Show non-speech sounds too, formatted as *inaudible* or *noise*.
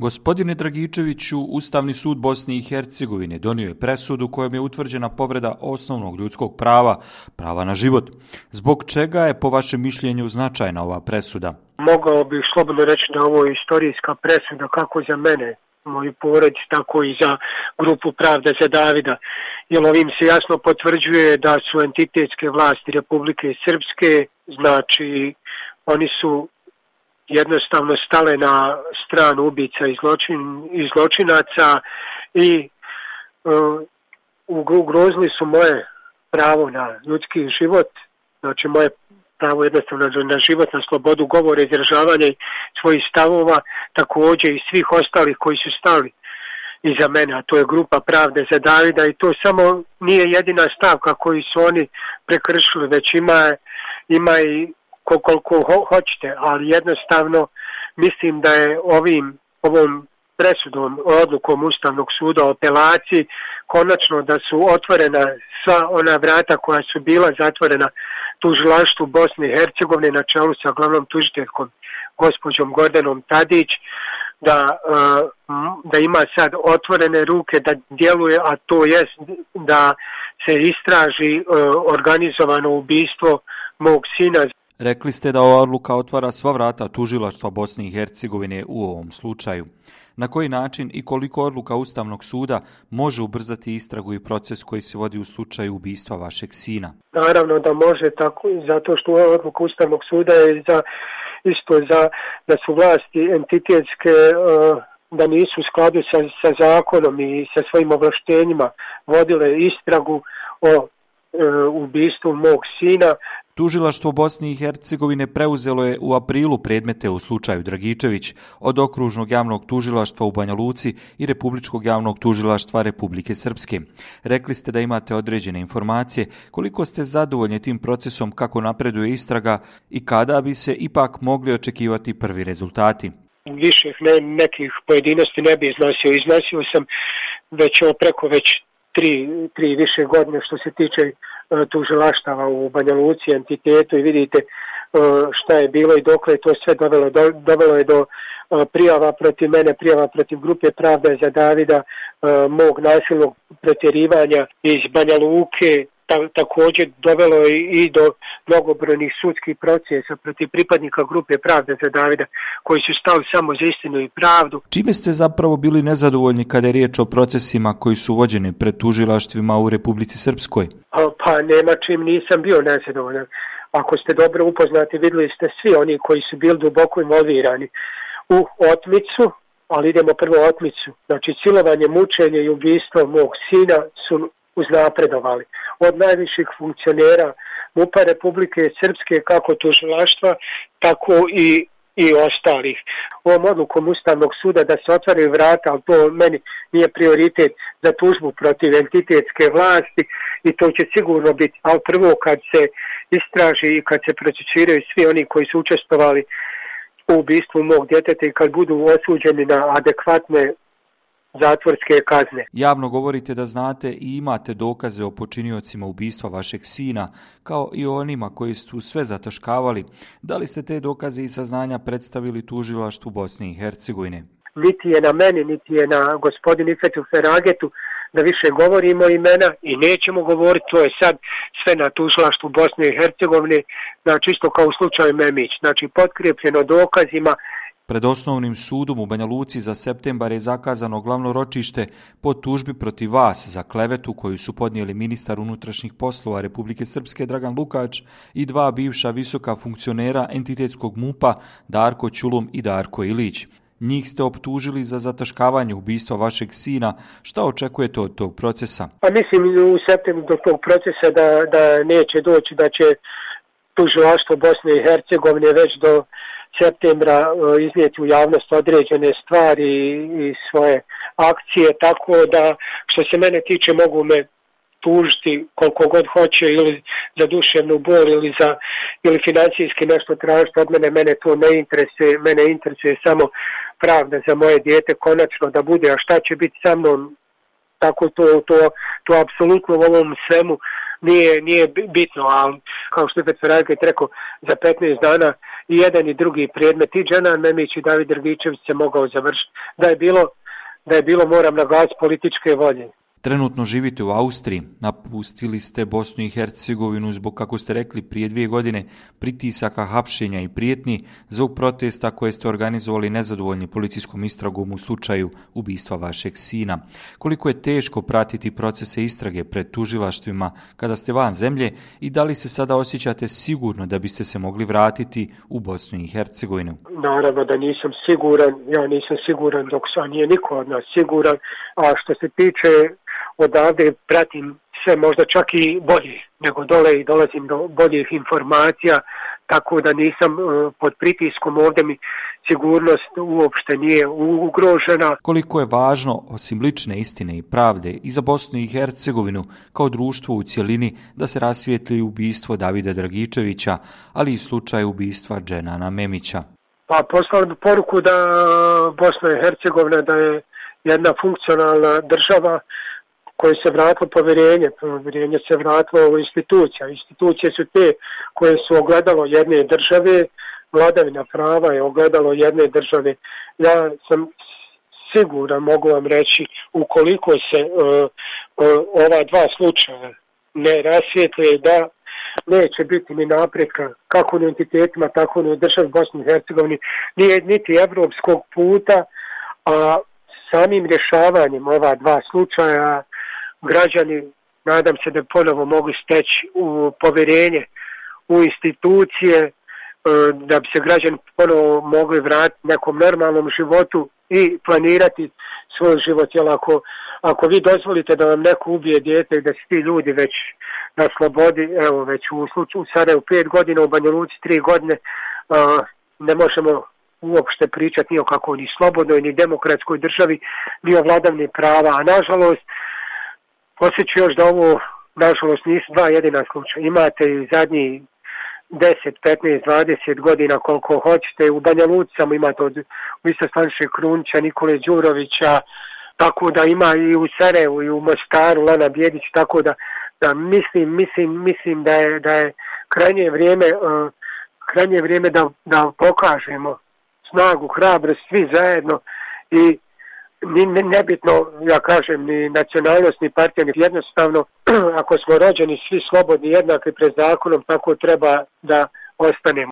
Gospodine Dragičeviću, Ustavni sud Bosne i Hercegovine donio je presudu kojom je utvrđena povreda osnovnog ljudskog prava, prava na život. Zbog čega je po vašem mišljenju značajna ova presuda? Mogao bih slobodno reći da ovo je istorijska presuda kako za mene, moju porodicu, tako i za grupu Pravda za Davida. Jer ovim se jasno potvrđuje da su entitetske vlasti Republike Srpske, znači oni su jednostavno stale na stranu ubica i, zločin, i zločinaca i uh, ugrozili su moje pravo na ljudski život, znači moje pravo jednostavno na život, na slobodu govora, izražavanja svojih stavova, također i svih ostalih koji su stali iza mene, a to je grupa Pravde za Davida i to samo nije jedina stavka koju su oni prekršili, već ima, ima i koliko ho hoćete, ali jednostavno mislim da je ovim ovom presudom, odlukom Ustavnog suda o apelaciji, konačno da su otvorena sva ona vrata koja su bila zatvorena tužilaštvu Bosne i Hercegovine na čelu sa glavnom tužiteljkom gospođom Gordanom Tadić, da, e, da ima sad otvorene ruke, da djeluje, a to je da se istraži e, organizovano ubistvo mog sina. Rekli ste da ova odluka otvara sva vrata tužilaštva Bosne i Hercegovine u ovom slučaju. Na koji način i koliko odluka Ustavnog suda može ubrzati istragu i proces koji se vodi u slučaju ubistva vašeg sina? Naravno da može tako, zato što ova odluka Ustavnog suda je za, isto za, da su vlasti entitetske uh, da nisu u skladu sa, sa zakonom i sa svojim ovlaštenjima vodile istragu o e, ubistvu mog sina, Tužilaštvo Bosne i Hercegovine preuzelo je u aprilu predmete u slučaju Dragičević od okružnog javnog tužilaštva u Banja Luci i Republičkog javnog tužilaštva Republike Srpske. Rekli ste da imate određene informacije. Koliko ste zadovoljni tim procesom kako napreduje istraga i kada bi se ipak mogli očekivati prvi rezultati? Više ne, nekih pojedinosti ne bi iznosio. Iznosio sam već preko već tri, tri više godine što se tiče E, tužilaštava u Banja Luci, entitetu i vidite e, šta je bilo i dokle to sve dovelo. Dovelo je do e, prijava protiv mene, prijava protiv grupe Pravda za Davida, mog nasilnog pretjerivanja iz Banja Luke, ta, također dovelo je i do mnogobrojnih sudskih procesa protiv pripadnika grupe Pravda za Davida, koji su stali samo za istinu i pravdu. Čime ste zapravo bili nezadovoljni kada je riječ o procesima koji su vođeni pred tužilaštvima u Republici Srpskoj? Pa nema čim nisam bio nezadovoljan. Ako ste dobro upoznati, videli ste svi oni koji su bili duboko involvirani u otmicu, ali idemo prvo otmicu. Znači, silovanje, mučenje i ubistvo mog sina su uznapredovali od najviših funkcionera MUPA Republike Srpske kako tužilaštva, tako i i ostalih. Ovom odlukom Ustavnog suda da se otvaraju vrata, ali to meni nije prioritet za tužbu protiv entitetske vlasti i to će sigurno biti, ali prvo kad se istraži i kad se procesiraju svi oni koji su učestvovali u ubistvu mog djeteta i kad budu osuđeni na adekvatne zatvorske kazne. Javno govorite da znate i imate dokaze o počiniocima ubistva vašeg sina, kao i o onima koji su sve zataškavali. Da li ste te dokaze i saznanja predstavili tužilaštvu Bosne i Hercegovine? Niti je na meni, niti je na gospodin Ifetu Feragetu da više govorimo imena i nećemo govoriti, to je sad sve na tužilaštvu Bosne i Hercegovine, znači isto kao u slučaju Memić, znači potkrepljeno dokazima, Pred osnovnim sudom u Banja Luci za septembar je zakazano glavno ročište po tužbi protiv vas za klevetu koju su podnijeli ministar unutrašnjih poslova Republike Srpske Dragan Lukač i dva bivša visoka funkcionera entitetskog MUPA Darko Ćulum i Darko Ilić. Njih ste optužili za zataškavanje ubistva vašeg sina. Šta očekujete od tog procesa? Pa mislim u septembru do tog procesa da, da neće doći, da će tužilaštvo Bosne i Hercegovine već do septembra e, iznijeti u javnost određene stvari i svoje akcije, tako da što se mene tiče mogu me tužiti koliko god hoće ili za duševnu bol ili za ili financijski nešto tražiti od mene, mene to ne interesuje, mene interesuje samo pravda za moje dijete konačno da bude, a šta će biti sa mnom, tako to, to, to apsolutno u ovom svemu nije, nije bitno, ali kao što je Petverajka rekao, za 15 dana i jedan i drugi predmet i Dženan Memić i David Drgičević se mogao završiti. Da je bilo, da je bilo moram naglasiti političke volje. Trenutno živite u Austriji, napustili ste Bosnu i Hercegovinu zbog, kako ste rekli, prije dvije godine pritisaka, hapšenja i prijetni zbog protesta koje ste organizovali nezadovoljni policijskom istragom u slučaju ubistva vašeg sina. Koliko je teško pratiti procese istrage pred tužilaštvima kada ste van zemlje i da li se sada osjećate sigurno da biste se mogli vratiti u Bosnu i Hercegovinu? Naravno da nisam siguran, ja nisam siguran dok sam nije niko od nas siguran, a što se tiče odavde pratim sve možda čak i bolje nego dole i dolazim do boljih informacija, tako da nisam uh, pod pritiskom ovdje mi sigurnost uopšte nije ugrožena. Koliko je važno, osim lične istine i pravde, i za Bosnu i Hercegovinu kao društvo u cjelini da se rasvijetli ubistvo Davida Dragičevića, ali i slučaj ubistva Dženana Memića? Pa poslali bi poruku da Bosna i Hercegovina da je jedna funkcionalna država, koje se vratilo povjerenje, povjerenje se vratilo u institucija. Institucije su te koje su ogledalo jedne države, vladavina prava je ogledalo jedne države. Ja sam siguran, mogu vam reći, ukoliko se uh, uh, ova dva slučaja ne rasvijetlije da neće biti ni napretka kako ni entitetima, tako ni u državi Bosni i Hercegovini, niti evropskog puta, a samim rješavanjem ova dva slučaja građani, nadam se da ponovo mogu steći u povjerenje u institucije, e, da bi se građani ponovo mogli vratiti nekom normalnom životu i planirati svoj život. Jel ako, ako vi dozvolite da vam neko ubije djete i da se ti ljudi već na slobodi, evo već u slučaju u pet godina, u Banja Luci tri godine, ne možemo uopšte pričati ni o kakvoj ni slobodnoj, ni demokratskoj državi, ni o vladavni prava. A nažalost, Osjeću još da ovo, nažalost, nisu dva jedina slučaja. Imate i zadnji 10, 15, 20 godina koliko hoćete. U Banja Lucama imate od Visostanše Krunča, Nikole Đurovića, tako da ima i u Sarajevu i u Mostaru, Lana Bjedić, tako da, da mislim, mislim, mislim da je, da je krajnje vrijeme, uh, krajnje vrijeme da, da pokažemo snagu, hrabrost, svi zajedno i ni, ni nebitno, ja kažem, ni nacionalnost, ni partija, ni jednostavno, *clears throat* ako smo rođeni svi slobodni, jednaki pred zakonom, tako treba da ostanemo.